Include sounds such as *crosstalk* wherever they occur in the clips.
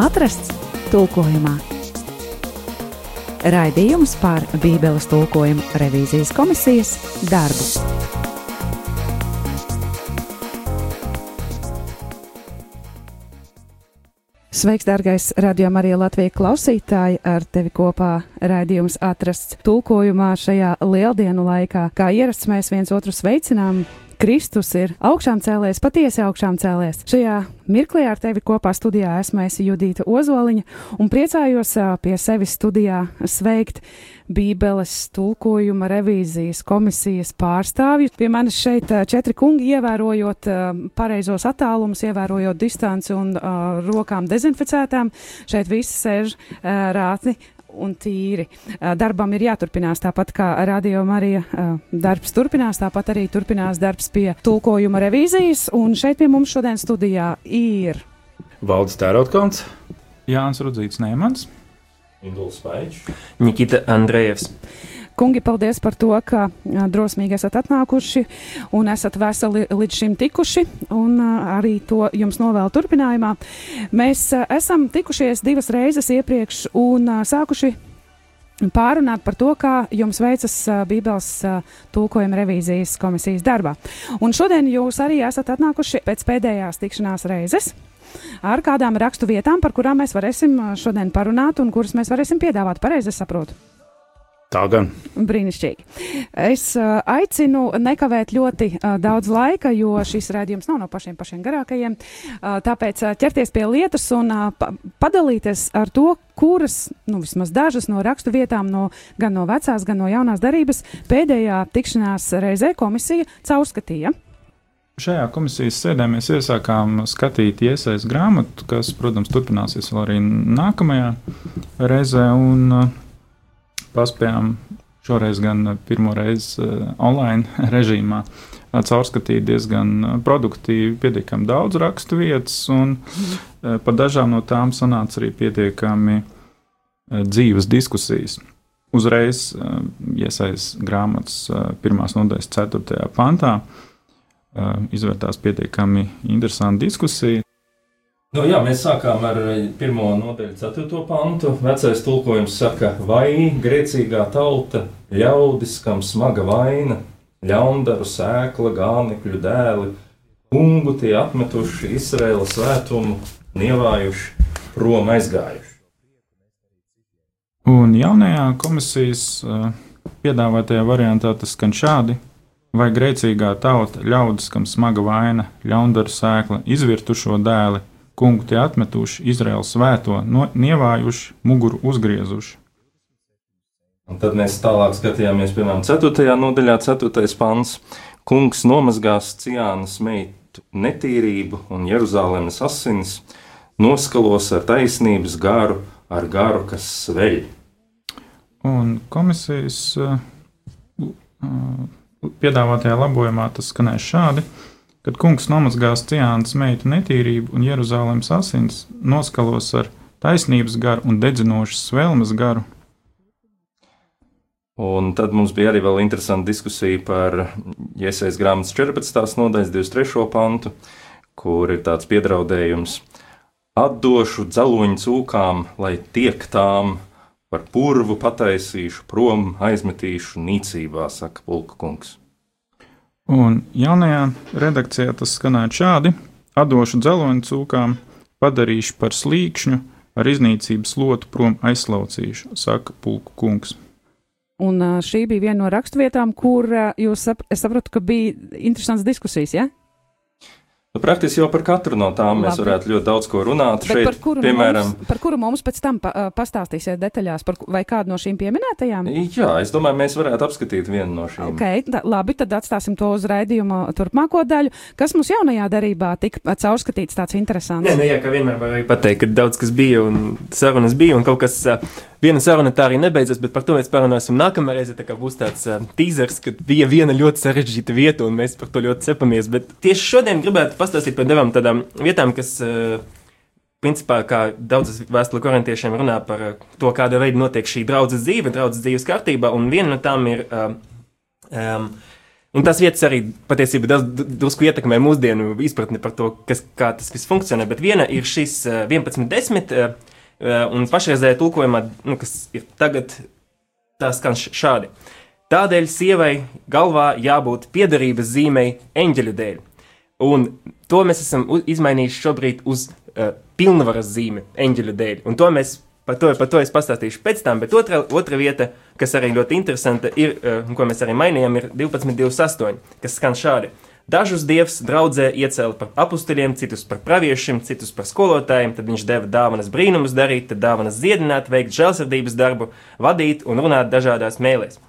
atrasts tulkojumā. Raidījums par Bībeles tulkojumu revīzijas komisijas darbu. Sveiks, dārgais radījuma arī Latvijas klausītāji! Ar tevi kopā raidījums atrasts tulkojumā šajā lieldienu laikā. Kā ierasts mēs viens otru sveicinām, Kristus ir augšām cēlēs, patiesi augšām cēlēs. Šajā mirklī ar tevi kopā studijā esmu es Judīta Ozoliņa un priecājos pie sevis studijā sveikt Bībeles tulkojuma revīzijas komisijas pārstāvju. Pie manis šeit četri kungi ievērojot pareizos attālumus, ievērojot distanci un uh, rokām dezinficētām. Šeit visi sēž uh, rātni un tīri. Darbam ir jāturpinās tāpat kā radio Marija darbs turpinās, tāpat arī turpinās darbs pie tulkojuma revīzijas, un šeit pie mums šodien studijā ir Valdis Tērautkons, Jānis Rudzīts Neimans, Induls Spaičs, Nikita Andrejevs. Kungi, paldies par to, ka drosmīgi esat atnākuši un esat veseli līdz šim tikuši, un arī to jums novēlu turpinājumā. Mēs esam tikušies divas reizes iepriekš un sākuši pārunāt par to, kā jums veicas Bībeles tulkojuma revīzijas komisijas darbā. Un šodien jūs arī esat atnākuši pēc pēdējās tikšanās reizes ar kādām rakstu vietām, par kurām mēs varēsim šodien parunāt un kuras mēs varēsim piedāvāt. Pareizi saprotu. Tā gan. Brīnišķīgi. Es uh, aicinu nekavēt ļoti uh, daudz laika, jo šis rādījums nav no pašiem pašiem garākajiem. Uh, tāpēc uh, ķerties pie lietas un uh, pa padalīties ar to, kuras, nu, vismaz dažas no rakstu vietām, no, gan no vecās, gan no jaunās darības, pēdējā tikšanās reizē komisija caurskatīja. Šajā komisijas sēdē mēs iesākām skatīt iesaistītu grāmatu, kas, protams, turpināsies vēl arī nākamajā reizē. Un, uh, paspējām šoreiz gan pirmo reizi uh, online *laughs* režīmā uh, caurskatīt diezgan produktīvi, pietiekami daudz rakstu vietas, un par dažām no tām sanāca arī pietiekami dzīves diskusijas. Uzreiz iesaistās grāmatas pirmās nodaļas, 4. pantā, izvērtās pietiekami interesanta diskusija. Nu, jā, mēs sākām ar pirmo nodaļu, ceturto pantu. Vecais tulkojums saka, vai grēcīgā tauta, ļaudis, kam smaga vaina, ļaundaru sēkla, gānekļu dēli, kungu tie atmetuši Izraēla svētumu, nievājuši, prom aizgājuši. Un jaunajā komisijas uh, piedāvātajā variantā tas skan šādi. Vai grēcīgā tauta, ļaudis, kam smaga vaina, ļaundaru sēkla, izvirtušo dēli, kungu tie atmetuši, Izraēlu svēto, no, nievājuši, muguru uzgriezuši. Un tad mēs tālāk skatījāmies, piemēram, 4. nodaļā, 4. pants. Kungs nomazgās Ciānas meitu netīrību un Jeruzalemes asins, noskalos ar taisnības garu, ar garu, kas sveļ. Un komisijas uh, uh, piedāvātajā labojumā tas skanēs šādi. Kad kungs nomazgās Ciānas meitu netīrību un Jeruzalemes asins, noskalos ar taisnības garu un dedzinošas svelmes garu. Un tad mums bija arī vēl interesanta diskusija par iesaistīšanās grāmatas 14. nodaļas 23. pantu, kur ir tāds piedraudējums: Atdošu dzeloņu cūkām, lai tiek tām par purvu pataisīšu, prom aizmetīšu nīcībā, saka Pulka kungs. Un jaunajā redakcijā tas skanēja šādi: atdošu dzeloņu cūkām, padarīšu par slīkšņu, ar iznīcības lotu prom aizslaucīšu, saka Pulku kungs. Un šī bija viena no raksturvietām, kur jūs sap, saprotat, ka bija interesants diskusijas. Ja? Nu, praktiski jau par katru no tām Labi. mēs varētu ļoti daudz ko runāt. Bet Šeit, par, kuru piemēram, mums, par kuru mums pēc tam pa, pastāstīsiet detaļās, par, vai kādu no šīm pieminētajām? Jā, es domāju, mēs varētu apskatīt vienu no šīm. Okay, tā, labi, tad atstāsim to uz raidījuma turpmāko daļu. Kas mums jaunajā darbā tika caurskatīts tāds interesants? Nē, nu, jā, kā vienmēr vajag pateikt, ka daudz kas bija un sarunas bija un kaut kas. Viena saruna tā arī nebeidzas, bet par to mēs parunāsim nākamā reize. Tā būs tāds uh, teasers, ka bija viena ļoti sarežģīta vieta, un mēs par to ļoti cepamies. Bet tieši šodien gribētu pastāstīt par divām tādām vietām, kas, uh, principā, kā daudzas vēstures korintiešiem runā par uh, to, kāda veida notiek šī draudzes dzīve, draudzes dzīves kārtībā, un viena no tām ir. Uh, um, Un tas vietas arī patiesībā drusku ietekmē mūsdienu izpratni par to, kas, kā tas viss funkcionē. Bet viena ir šis eh, 11.10. eh, un pašreizējā tulkojumā, nu, kas ir tagad, tā skan šādi. Tādēļ sievai galvā jābūt piederības zīmei eņģeļu dēļ. Un to mēs esam izmainījuši šobrīd uz uh, pilnvaras zīmi eņģeļu dēļ. Un to mēs par to, par to es pastāstīšu pēc tam, bet otra, otra vieta, kas arī ļoti interesanta, ir, uh, ko mēs arī mainījām, ir 12.28, kas skan šādi. Dažus dievs draudzē iecēla par apstuļiem, citus par praviešiem, citus par skolotājiem, tad viņš deva dāvanas brīnumus darīt, tad dāvanas dziedināt, veikt žēlsirdības darbu, vadīt un runāt dažādās mēlēs.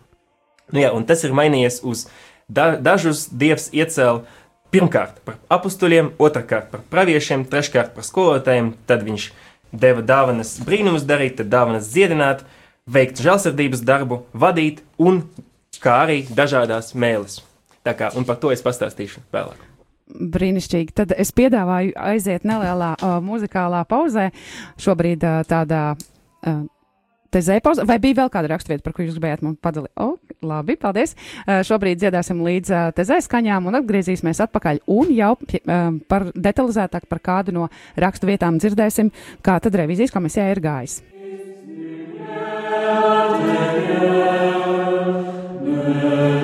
Nu, jā, un tas ir mainījies uz da dažus dievs iecēla pirmkārt par apstuļiem, otrkārt par praviešiem, treškārt par skolotājiem, tad viņš deva dāvanas brīnumus darīt, tad dāvanas dziedināt, veikt žēlsirdības darbu, vadīt un kā arī dažādās mēlis. Tā kā, un par to es pastāstīšu vēlāk. Brīnišķīgi. Tad es piedāvāju aiziet nelielā uh, muzikālā pauzē. Šobrīd uh, tādā uh, tezē pauzē. Vai bija vēl kāda raksturvieta, par ko jūs gribējāt man padalīt? O, labi, paldies. Uh, šobrīd dziedāsim līdz uh, tezē skaņām un atgriezīsimies atpakaļ. Un jau uh, par detalizētāk par kādu no raksturvietām dzirdēsim, kā tad revizijas komisijā ir gājis. Jésus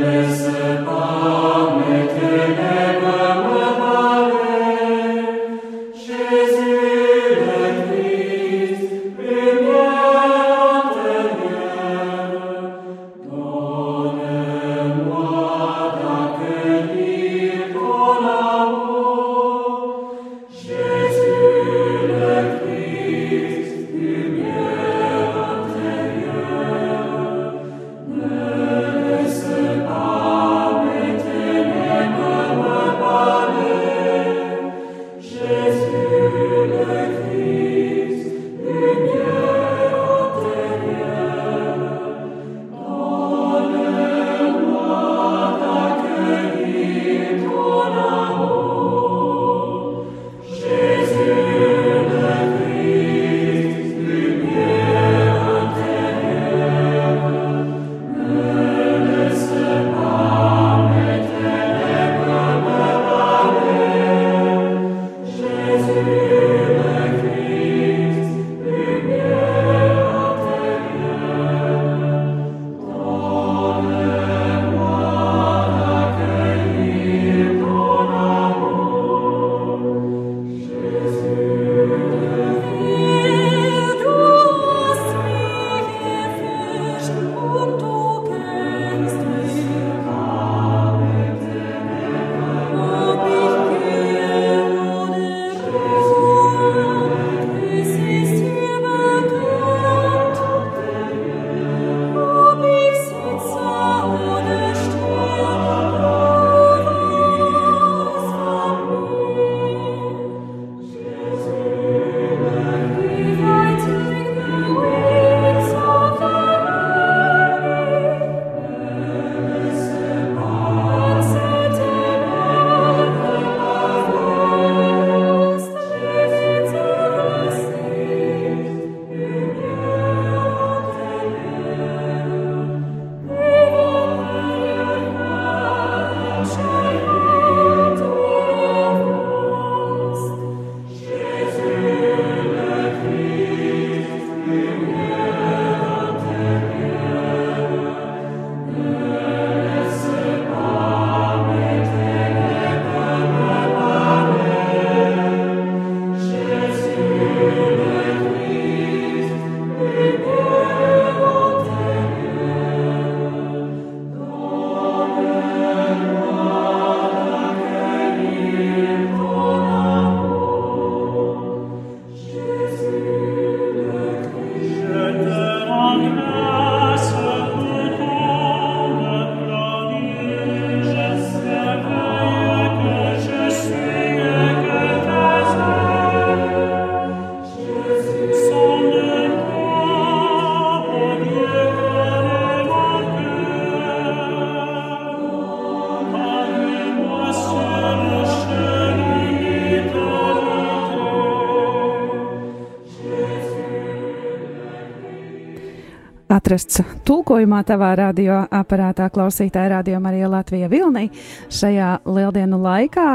atrasts tulkojumā tavā radioaparātā klausītāja radio Marija Latvija Vilnī. Šajā lieldienu laikā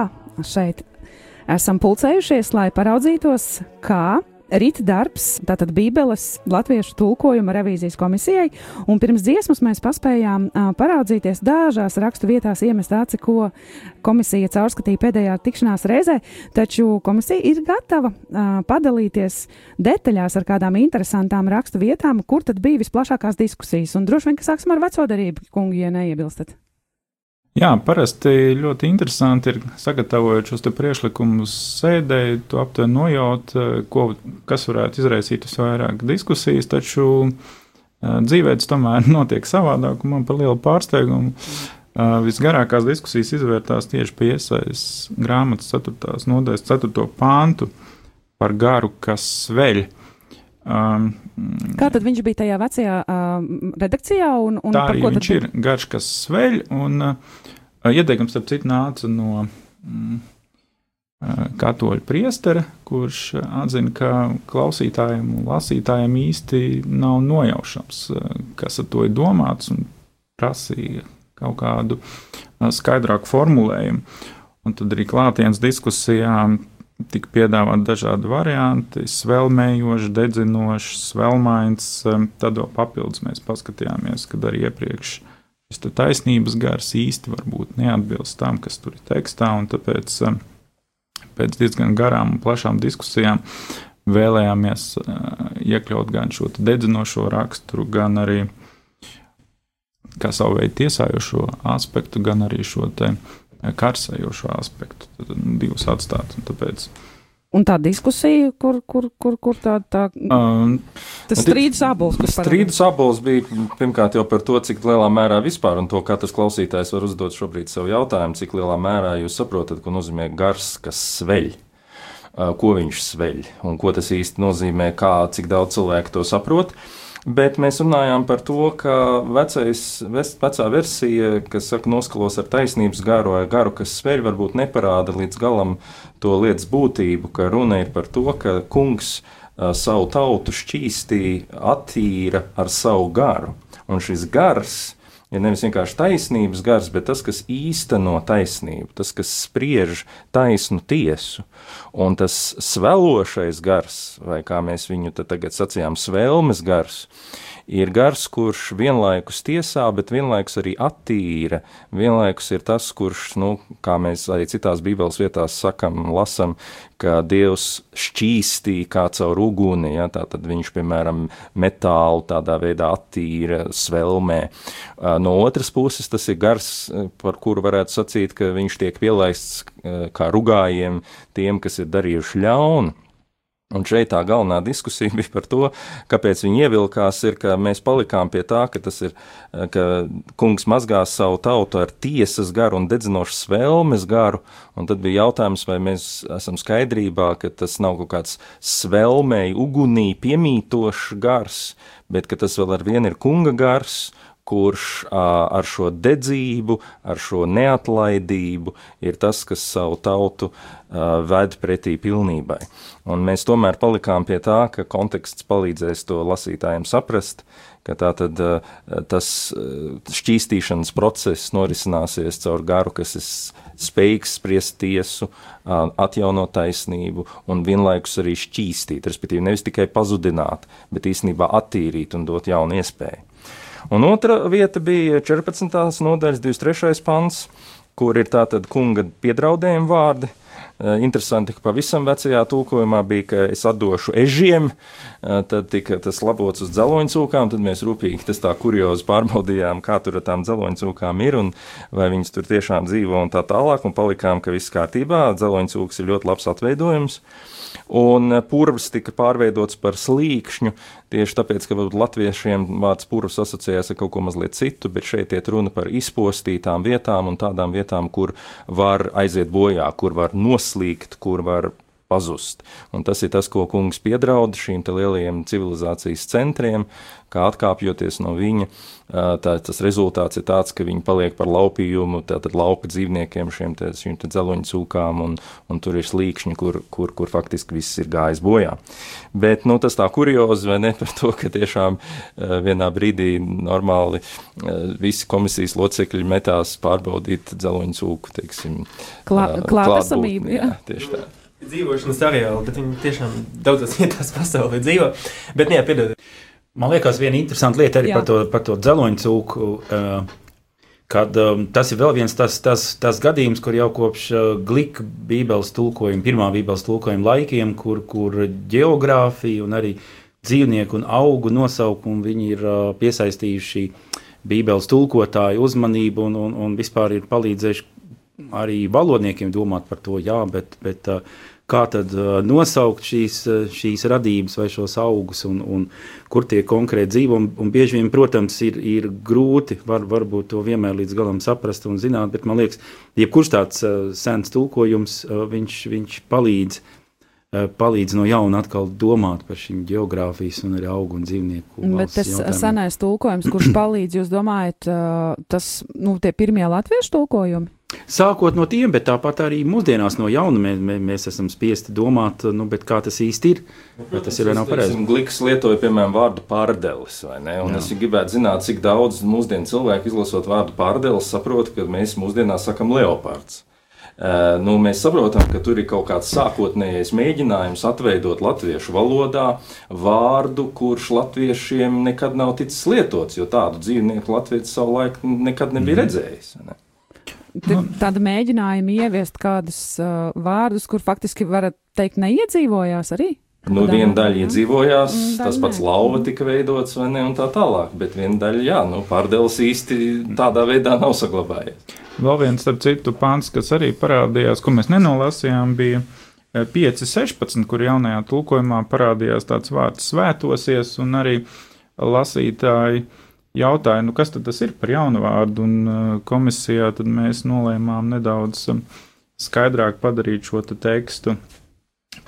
šeit esam pulcējušies, lai paraudzītos, kā rīta darbs, tātad Bībeles latviešu tulkojuma revīzijas komisijai, un pirms dziesmas mēs paspējām uh, paraudzīties dažās rakstu vietās, iemest aci, ko komisija caurskatīja pēdējā tikšanās reizē, taču komisija ir gatava uh, padalīties detaļās ar kādām interesantām rakstu vietām, kur tad bija visplašākās diskusijas, un droši vien, ka sāksim ar vecodarību, kungi, ja neiebilstat. Jā, parasti ļoti interesanti ir sagatavojot šos priekšlikumus sēdē, to aptuveni nojaut, eh, ko, kas varētu izraisīt visvairāk diskusijas, taču uh, dzīvē tas tomēr *laughs* notiek savādāk, un man par lielu pārsteigumu. Uh, visgarākās diskusijas izvērtās tieši pie iesaistas grāmatas 4. nodaļas 4. pāntu par garu, kas sveļ. Um, Kā tad viņš bija tajā vecajā uh, redakcijā? Un, un tā arī viņš ir garš, kas sveļ, un uh, ieteikums, starp citu, nāca no mm, uh, katoļu priestera, kurš atzina, ka klausītājiem un lasītājiem īsti nav nojaušams, uh, kas ar to ir domāts, un prasīja kaut kādu uh, skaidrāku formulējumu. Un tad arī klātienes diskusijām tika piedāvāti dažādi varianti, svelmējoši, dedzinoši, svelmains. Tad vēl papildus mēs paskatījāmies, kad arī iepriekš šis taisnības gars īsti varbūt neatbilst tam, kas tur ir tekstā, un tāpēc pēc diezgan garām un plašām diskusijām vēlējāmies iekļaut gan šo dedzinošo raksturu, gan arī kā savu veidu tiesājošo aspektu, gan arī šo te uh, karsējošo aspektu, tad divus atstāt. Un tāpēc Un tā diskusija, kur, kur, kur, kur tā, tā um, tas strīdus abols? Strīdus abols bija pirmkārt jau par to, cik lielā mērā vispār, un to katrs klausītājs var uzdot šobrīd sev jautājumu, cik lielā mērā jūs saprotat, ko nozīmē gars, kas sveļ. Ko viņš sveļ un ko tas īsti nozīmē, kā, cik daudz cilvēku to saprot. Uh, Bet mēs runājām par to, ka vecais, vecā versija, kas saka, noskalos ar taisnības garu vai garu, kas sveļ, varbūt neparāda līdz galam to lietas būtību, ka runa ir par to, ka kungs savu tautu šķīstīja, attīra ar savu garu. Un šis gars ir nevis vienkārši taisnības gars, bet tas, kas īsteno taisnību, tas, kas spriež taisnu tiesu. Un tas svelošais gars, vai kā mēs viņu tagad sacījām, svelmes gars, ir gars, kurš vienlaikus tiesā, bet vienlaikus arī attīra. Vienlaikus ir tas, kurš, nu, kā mēs arī citās Bībeles vietās sakam, lasam, ka Dievs šķīstīja kā caur uguni, ja, tātad viņš, piemēram, metālu tādā veidā attīra svelmē. No otras puses, tas ir gars, par kuru varētu sacīt, ka viņš tiek pielaists kā rugājiem tiem, kas ir darījuši ļaunu. Un šeit tā galvenā diskusija bija par to, kāpēc viņi ievilkās, ir, ka mēs palikām pie tā, ka tas ir, ka kungs mazgās savu tautu ar tiesas garu un dedzinošu svelmes garu, un tad bija jautājums, vai mēs esam skaidrībā, ka tas nav kaut kāds svelmēji ugunī piemītošs gars, bet ka tas vēl ar vienu ir kunga gars, kurš ar šo dedzību, ar šo neatlaidību ir tas, kas savu tautu ved pretī pilnībai. Un mēs tomēr palikām pie tā, ka konteksts palīdzēs to lasītājiem saprast, ka tā tad tas šķīstīšanas process norisināsies caur garu, kas ir spējīgs spriest tiesu, atjaunot taisnību un vienlaikus arī šķīstīt, respektīvi nevis tikai pazudināt, bet īstenībā attīrīt un dot jaunu iespēju. Un otra vieta bija 14. nodaļas 23. pants, kur ir tātad kunga piedraudējuma vārdi. Eh, interesanti, ka pavisam vecajā tulkojumā bija, ka es atdošu ežiem, eh, tad tika tas labots uz dzeloņcūkām, tad mēs rūpīgi tas tā kuriozi pārbaudījām, kā tur ar tām dzeloņcūkām ir un vai viņas tur tiešām dzīvo un tā tālāk, un palikām, ka viss kārtībā, dzeloņcūks ir ļoti labs atveidojums. Un purvs tika pārveidots par slīkšņu, tieši tāpēc, ka latviešiem vārds purvs asociējas ar kaut ko mazliet citu, bet šeit iet runa par izpostītām vietām un tādām vietām, kur var aiziet bojā, kur var noslīgt, kur var pazust. Un tas ir tas, ko kungs piedraud šīm lielajiem civilizācijas centriem, kā atkāpjoties no viņa. Tā, tas rezultāts ir tāds, ka viņi paliek par laupījumu, tātad lauka dzīvniekiem, šiem te, šīm te dzeloņu cūkām, un, un tur ir slīkšņi, kur, kur, kur faktiski viss ir gājis bojā. Bet nu, tas tā kuriozi, vai ne, par to, ka tiešām vienā brīdī normāli visi komisijas locekļi metās pārbaudīt dzeloņu cūku, teiksim, Klā, klātesamību. Jā, tieši tā dzīvošanas areāli, bet viņi tiešām daudzās *laughs* vietās pasaulē dzīvo. Bet, jā, piedodiet. Man liekas, viena interesanta lieta arī Jā. par to, par to dzeloņu cūku. Uh, Kad, um, tas ir vēl viens tas, tas, tas gadījums, kur jau kopš uh, Glīka Bībeles tulkojuma, pirmā Bībeles tulkojuma laikiem, kur, kur geogrāfija un arī dzīvnieku un augu nosaukumu viņi ir uh, piesaistījuši Bībeles tulkotāju uzmanību un, un, un vispār ir palīdzējuši arī valodniekiem domāt par to, jā, bet, bet uh, kā tad uh, nosaukt šīs, uh, šīs radības vai šos augus un, un kur tie konkrēti dzīvo. Un, un bieži vien, protams, ir, ir grūti var, varbūt to vienmēr līdz galam saprast un zināt, bet man liekas, jebkurš tāds uh, sens tulkojums, viņš, viņš palīdz palīdz no jauna atkal domāt par šīm geogrāfijas un arī augu un dzīvnieku. Bet tas jautājumiem. senais tulkojums, kurš palīdz, jūs domājat, tas, nu, tie pirmie latviešu tulkojumi? Sākot no tiem, bet tāpat arī mūsdienās no jauna mēs, mēs esam spiesti domāt, nu, kā tas īsti ir. Nu, protams, tas ir vai nav pareizi. Gliks lietoja, piemēram, vārdu pārdelis, vai ne? Un Jā. es gribētu zināt, cik daudz mūsdienu cilvēku izlasot vārdu pārdelis saprot, ka mēs mūsdienās sakam leopards. Uh, nu, mēs saprotam, ka tur ir kaut kāds sākotnējais mēģinājums atveidot latviešu valodā vārdu, kurš latviešiem nekad nav ticis lietots, jo tādu dzīvnieku Latvijas savulaik nekad nebija mm. redzējis. Ne? Tāda mēģinājuma ieviest kādus uh, vārdus, kur faktiski varat teikt neiedzīvojās arī? Nu, viena daļa iedzīvojās, mm, tas pats lauva tika veidots, vai ne, un tā tālāk, bet viena daļa, jā, nu, pārdevs īsti tādā veidā nav saglabājies. Vēl viens, starp citu, pāns, kas arī parādījās, ko mēs nenolasījām, bija 5.16, kur jaunajā tulkojumā parādījās tāds vārds svētosies, un arī lasītāji uh, jautāja, nu, kas tad ir par jaunu vārdu, un uh, komisijā tad mēs nolēmām nedaudz um, skaidrāk padarīt šo te tekstu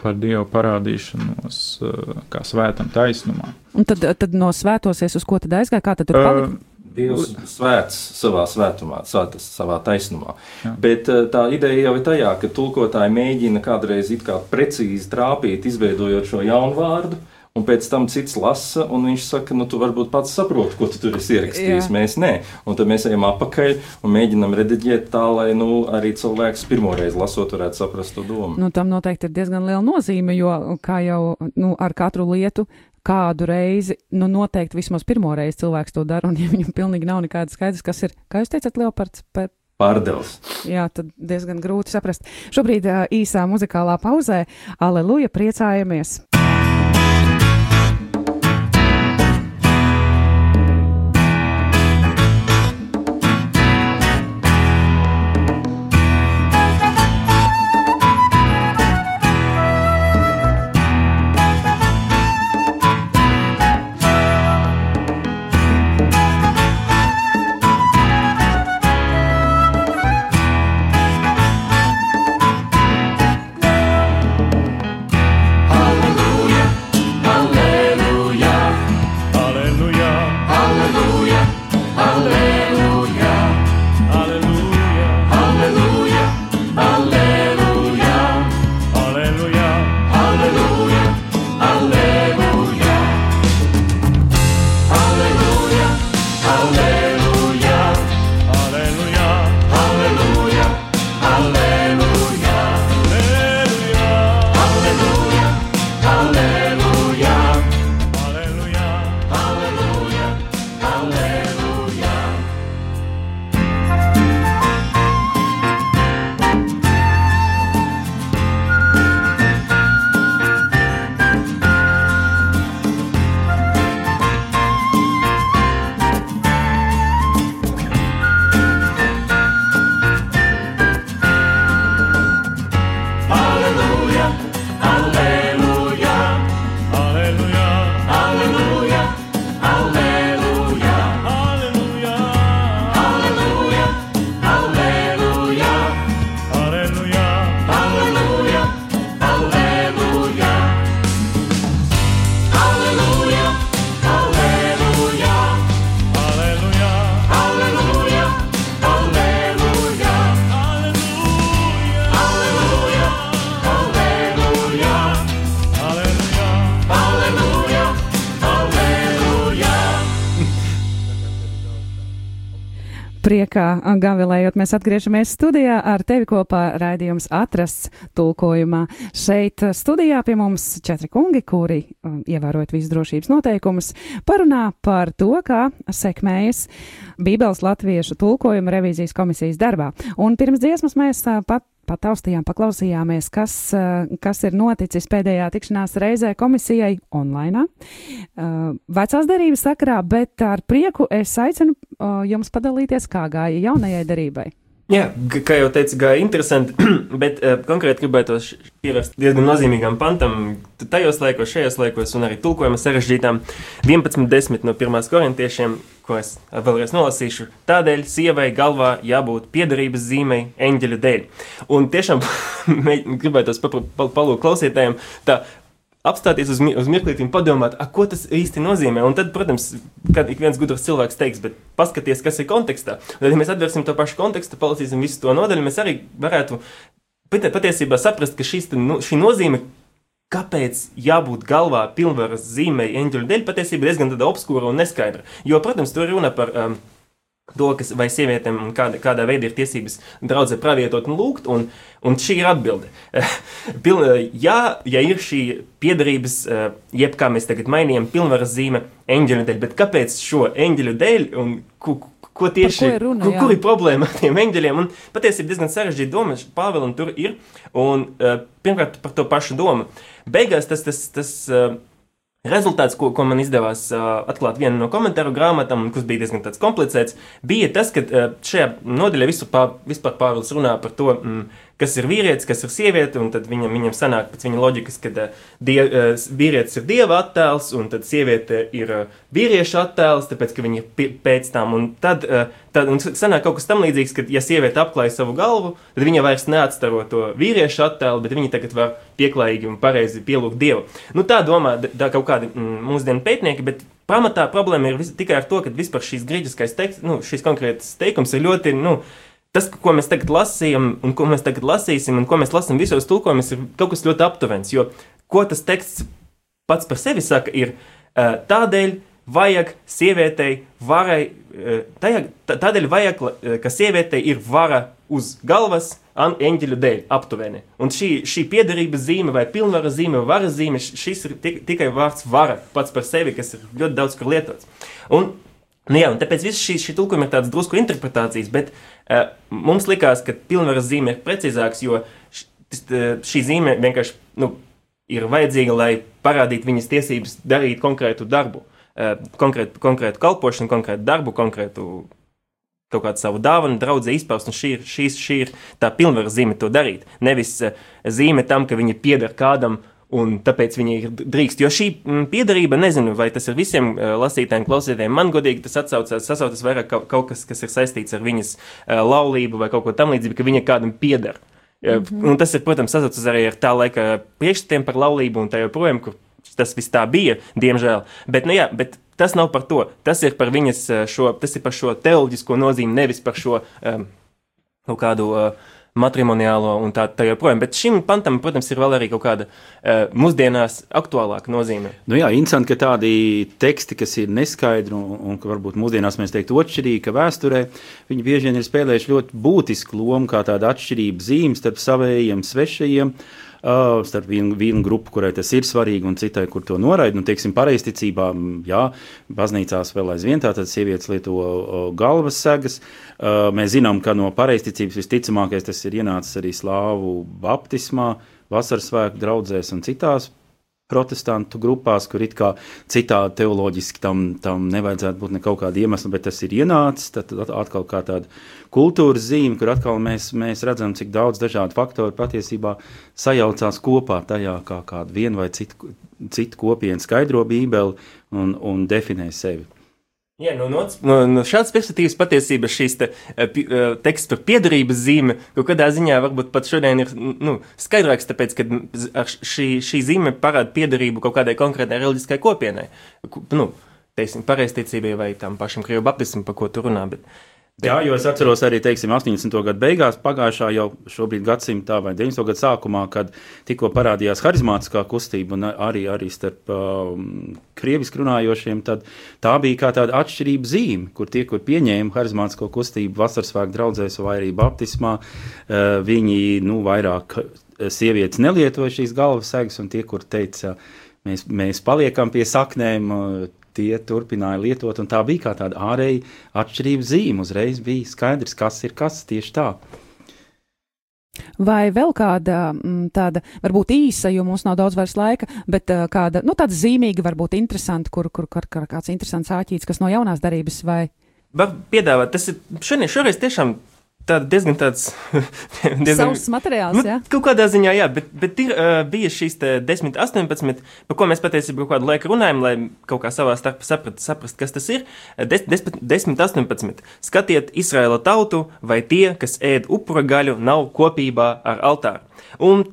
par Dievu parādīšanos uh, kā svētam taisnumā. Un tad, tad no svētosies uz ko tad aizgāja, kā tad tur palika? Uh, Dievs svēts savā svētumā, svētas savā taisnumā. Jā. Bet tā ideja jau ir tajā, ka tulkotāji mēģina kādreiz it kā precīzi trāpīt, izveidojot šo jaunu vārdu, Un pēc tam cits lasa, un viņš saka, nu, tu varbūt pats saproti, ko tu tur esi ierakstījis. Jā. Mēs nē. Un tad mēs ejam apakaļ un mēģinam rediģēt tā, lai nu, arī cilvēks pirmoreiz lasot, varētu saprast to domu. Nu, tam noteikti ir diezgan liela nozīme, jo kā jau nu, ar katru lietu. Kādu reizi, nu, noteikti vismaz pirmo reizi cilvēks to dara, un ja viņam pilnīgi nav nekāda skaidrs, kas ir, kā jūs teicat, leopards, bet pārdevs. Jā, tad diezgan grūti saprast. Šobrīd īsā muzikālā pauzē, aleluja, priecājamies! Gavilējot, mēs atgriežamies studijā ar tevi kopā raidījums atrasts tulkojumā. Šeit studijā pie mums četri kungi, kuri, um, ievērojot visu drošības noteikumus, parunā par to, kā sekmējas Bībeles latviešu tulkojuma revīzijas komisijas darbā. Un pirms dziesmas mēs uh, pat pataustījām, paklausījāmies, kas, eh, kas ir noticis pēdējā tikšanās reizē komisijai online. Eh, vecās derības sakarā, bet ar prieku es aicinu eh, jums padalīties, kā gāja jaunajai derībai. Jā, kā jau teicu, gāja interesanti, *clears throat* bet uh, konkrēti gribētu pievērst diezgan nozīmīgam pantam, tajos laikos, šajos laikos, un arī tulkojuma sarežģītām 11.10 no 1. korintiešiem, ko es vēlreiz nolasīšu. Tādēļ sievai galvā jābūt piederības zīmei eņģeļu dēļ. Un tiešām *laughs* gribētu palūkt klausītājiem, tā apstāties uz, uz mirklīti un padomāt, a, ko tas īsti nozīmē. Un tad, protams, kad ik viens gudrs cilvēks teiks, bet paskaties, kas ir kontekstā. Un tad, ja mēs atvērsim to pašu kontekstu, palasīsim visu to nodaļu, mēs arī varētu patiesībā saprast, ka šīs, nu, šī nozīme. Kāpēc jābūt galvā pilnvaras zīmei eņģeļu dēļ, patiesībā diezgan obskūra un neskaidra. Jo, protams, tur runa par um, to, kas vai sievietēm un kāda, kādā veidā ir tiesības draudzē pravietot un lūgt, un, un šī ir atbilde. *laughs* ja, ja ir šī piedarības, eh, jeb kā mēs tagad mainījām, pilnvaras zīme eņģeļu dēļ, bet kāpēc šo eņģeļu dēļ un ko, ko tieši runa, kur, kur ir problēma ar tiem eņģeļiem? Un patiesībā diezgan sarežģīta doma, Pāvēlam tur ir, un uh, pirmkārt par to pašu domu. Beigās tas, tas, tas uh, Rezultāts, ko, ko man izdevās uh, atklāt vienā no komentāru grāmatām, kas bija diezgan komplicēts, bija tas, ka uh, šajā nodaļā vispār, vispār Pāvils runā par to, mm, kas ir vīrietis, kas ir sieviete, un tad viņam, viņam sanāk pēc viņa loģikas, ka uh, die, uh, vīrietis ir dieva attēls, un tad sieviete ir uh, vīrieša attēls, tāpēc, ka viņa ir pēc tam, un tad, uh, tad un sanāk kaut kas tam līdzīgs, ka, ja sieviete apklāja savu galvu, tad viņa vairs neatstaro to vīrieša attēlu, bet viņa tagad var pieklājīgi un pareizi pielūgt dievu. Nu, tā domā da, kaut kādi mm, mūsdienu pētnieki, bet pamatā problēma ir vis, tikai ar to, ka vispār šīs grieķiskais teksts, nu, šis konkrēts teikums ir ļoti, nu, tas, ko mēs tagad lasījām, un ko mēs tagad lasīsim, un ko mēs lasām visos tulkojumos, ir kaut kas ļoti aptuvens. Jo ko tas teksts pats par sevi saka, ir uh, tādēļ. Vajag sievietei varai, tajā, tādēļ vajag, ka sievietei ir vara uz galvas eņģeļu dēļ, aptuveni. Un šī, šī piederības zīme, vai pilnvara zīme, vai varas zīme, šis ir tikai vārds vara pats par sevi, kas ir ļoti daudz kur lietots. Un Nu jā, un tāpēc viss šī, šī tulkojuma ir tāds drusku interpretācijas, bet uh, mums likās, ka pilnvaras zīme ir precīzāks, jo š, šī zīme vienkārši nu, ir vajadzīga, lai parādītu viņas tiesības darīt konkrētu darbu, uh, konkrētu, konkrētu kalpošanu, konkrētu darbu, konkrētu kaut kādu savu dāvanu, draugu izpaust. Šī ir, šī, šī ir tā pilnvaras zīme to darīt. Nevis uh, zīme tam, ka viņa pieder kādam uh, Un tāpēc viņi ir drīkst. Jo šī mm, piedarība, nezinu, vai tas ir visiem uh, lasītājiem, klausītājiem, man godīgi tas atsaucas, sasaucas vairāk kaut, kaut kas, kas ir saistīts ar viņas uh, laulību vai kaut ko tam līdzīgu, ka viņa kādam pieder. Mm -hmm. Un tas ir, protams, sasaucas arī ar tā laika priekšstatiem par laulību un tā joprojām, kur tas viss tā bija, diemžēl. Bet, nu jā, bet tas nav par to. Tas ir par viņas šo, tas ir par šo teoloģisko nozīmi, nevis par šo um, kaut kādu. Uh, matrimoniālo un tā, tā joprojām. Bet šim pantam, protams, ir vēl arī kaut kāda uh, mūsdienās aktuālāka nozīme. Nu jā, interesanti, ka tādi teksti, kas ir neskaidri un, un ka varbūt mūsdienās mēs teiktu atšķirīgi, ka vēsturē viņi bieži vien ir spēlējuši ļoti būtisku lomu kā tāda atšķirība zīme starp savējiem, svešajiem. Uh, uh, starp vienu, vienu grupu, kurai tas ir svarīgi, un citai, kur to noraida. Nu, teiksim, pareizticībā, jā, baznīcās vēl aizvien tātad sievietes lieto uh, galvas segas. Uh, mēs zinām, ka no pareizticības visticamākais tas ir ienācis arī slāvu baptismā, vasaras svētku draudzēs un citās protestantu grupās, kur it kā citādi teoloģiski tam, tam nevajadzētu būt nekāda iemesla, bet tas ir ienācis. Tad atkal kā tāda kultūras zīme, kur atkal mēs, mēs redzam, cik daudz dažādu faktoru patiesībā sajaucās kopā tajā, kā kādu vienu vai citu, citu kopienu skaidro Bībeli un, un definē sevi. Jā, no, no, no, no šādas perspektīvas patiesībā šīs te, eh, eh, teksts par piedarības zīme kaut kādā ziņā varbūt pat šodien ir nu, skaidrāks, tāpēc, ka šī, šī zīme parāda piedarību kaut kādai konkrētai reliģiskai kopienai. Nu, teiksim, pareizticībai vai tam pašam krievu baptismam, par ko tu runā. Bet, Jā, jo es atceros arī, teiksim, 80. gadu beigās, pagājušā jau šobrīd gadsimtā vai 90. gadu sākumā, kad tikko parādījās harizmātiskā kustība un arī, arī starp um, krieviski runājošiem, tad tā bija kā tāda atšķirība zīme, kur tie, kur pieņēma harizmātisko kustību vasarasvēku draudzēs vai arī baptismā, uh, viņi, nu, vairāk sievietes nelietoja šīs galvas segas un tie, kur teica, mēs, mēs paliekam pie saknēm, tie turpināja lietot, un tā bija kā tāda ārēja atšķirība zīme. Uzreiz bija skaidrs, kas ir kas tieši tā. Vai vēl kāda mm, tāda, varbūt īsa, jo mums nav daudz vairs laika, bet uh, kāda, nu, tāda zīmīga, varbūt interesanta, kur, kur, kur, kur kāds interesants āķīts, kas no jaunās darības vai? Var piedāvāt, tas ir šodien, šoreiz tiešām tāda diezgan tāds *laughs* - diezgan savs materiāls. Nu, jā? Kaut kādā ziņā, jā, bet, bet ir uh, bija šīs 10, 18, par ko mēs patiesībā kādu laiku runājam, lai kaut kā savā starpā saprast, saprast, kas tas ir. 10, 10, 18. Skatiet Izraēla tautu, vai tie, kas ēd upura gaļu, nav kopībā ar altāru. Un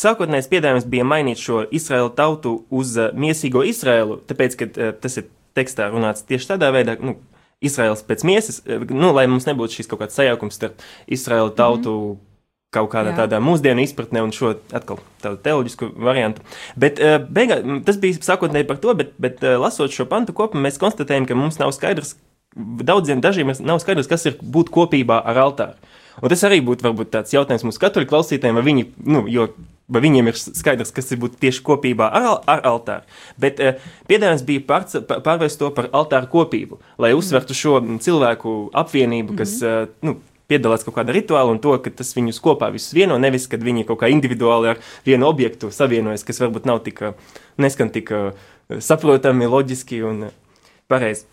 Sākotnējais piedāvājums bija mainīt šo Izraēlu tautu uz uh, miesīgo Izraēlu, tāpēc, ka uh, tas ir tekstā runāts tieši tādā veidā, nu, Izraels pēc miesas, eh, nu, lai mums nebūtu šis kaut kāds sajaukums starp Izraēlu tautu. Mm -hmm kaut kādā Jā. tādā mūsdienu izpratnē, un šo atkal tādu teoloģisku variantu. Bet uh, beigā, tas bija sākotnēji par to, bet, bet uh, lasot šo pantu kopumā, mēs konstatējam, ka mums nav skaidrs, daudziem dažiem nav skaidrs, kas ir būt kopībā ar altāru. Un tas arī būtu varbūt tāds jautājums mūsu katoļu klausītājiem, vai viņi, nu, jo vai viņiem ir skaidrs, kas ir būt tieši kopībā ar, ar altāru. Bet uh, piedāvājums bija pār, pārvērst to par altāru kopību, lai uzsvertu šo cilvēku apvienību, kas uh, nu, piedalās kaut kādā rituālā un to, ka tas viņus kopā visus vieno, nevis kad viņi kaut kā individuāli ar vienu objektu savienojas, kas varbūt nav tik, neskan tik saprotami, loģiski un pareizi.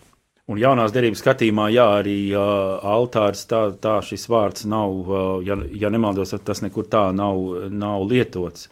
Un jaunās derības skatījumā, jā, arī uh, altārs, tā, tā šis vārds nav, uh, ja, ja nemaldos, tas nekur tā nav, nav lietots.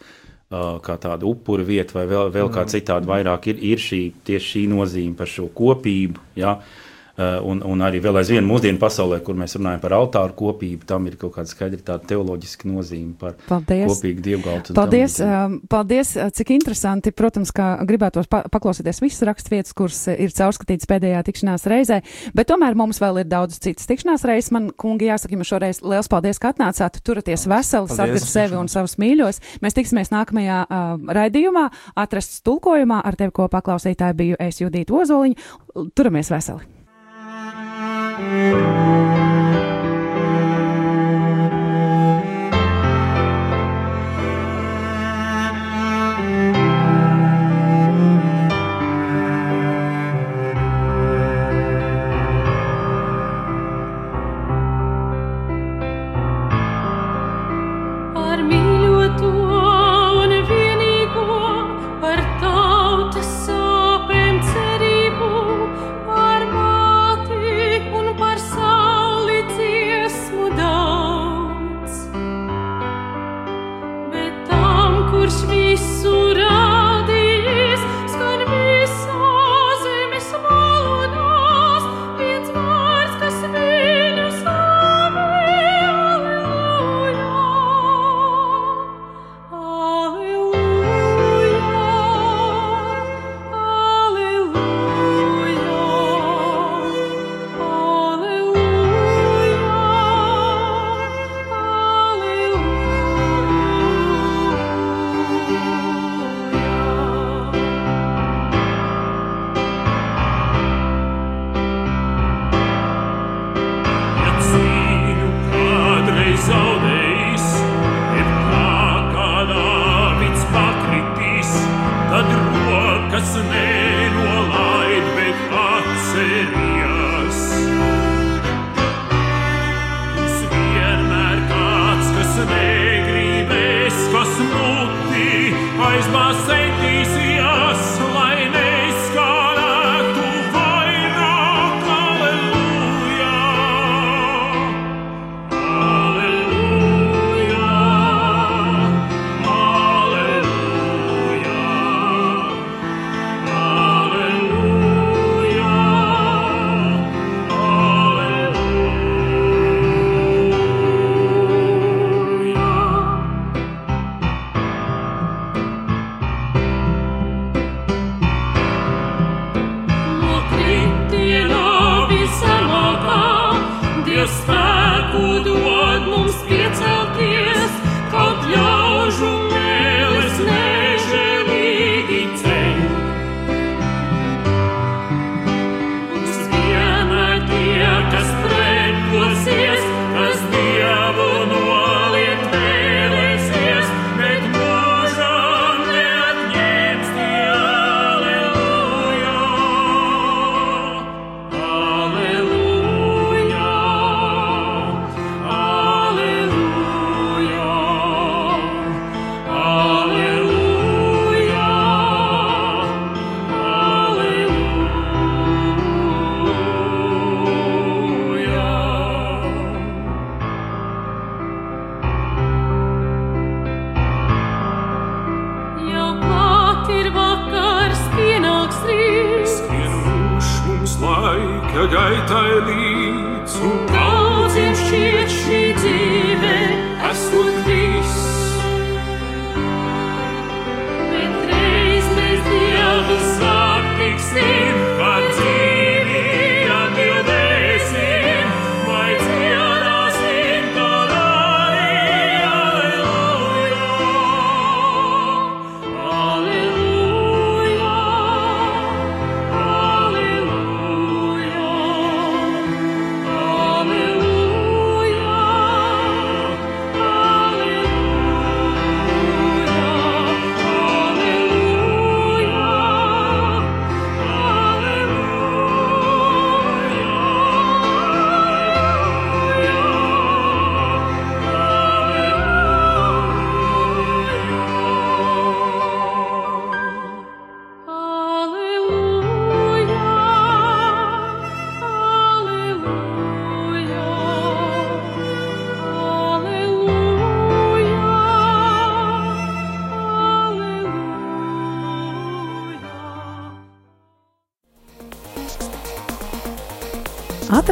Uh, kā tāda upura vieta, vai vēl, vēl kā citādi, vairāk ir, ir šī, tieši šī nozīme par šo kopību. Ja? Uh, un, un arī vēl aizvien mūsdienu pasaulē, kur mēs runājam par altāru kopību, tam ir kaut kāda skaidra tāda teoloģiska nozīme par paldies. kopīgu dievgaltu. Paldies, um, paldies, eh, cik interesanti, protams, kā gribētos pa paklausīties visas rakstvietas, kuras ir caurskatītas pēdējā tikšanās reizē, bet tomēr mums vēl ir daudz citas tikšanās reizes. Man, kungi, jāsaka jums šoreiz liels paldies, ka atnācāt, turaties veseli, sargat sevi un savus mīļos. Mēs tiksimies nākamajā uh, raidījumā, atrasts tulkojumā, ar tevi kopā klausītāji biju es Judīta Ozoliņa. Turamies veseli! Música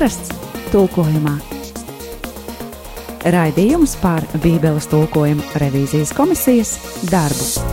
atrasts tulkojumā. Raidījums par Bībeles tulkojuma revīzijas komisijas darbu.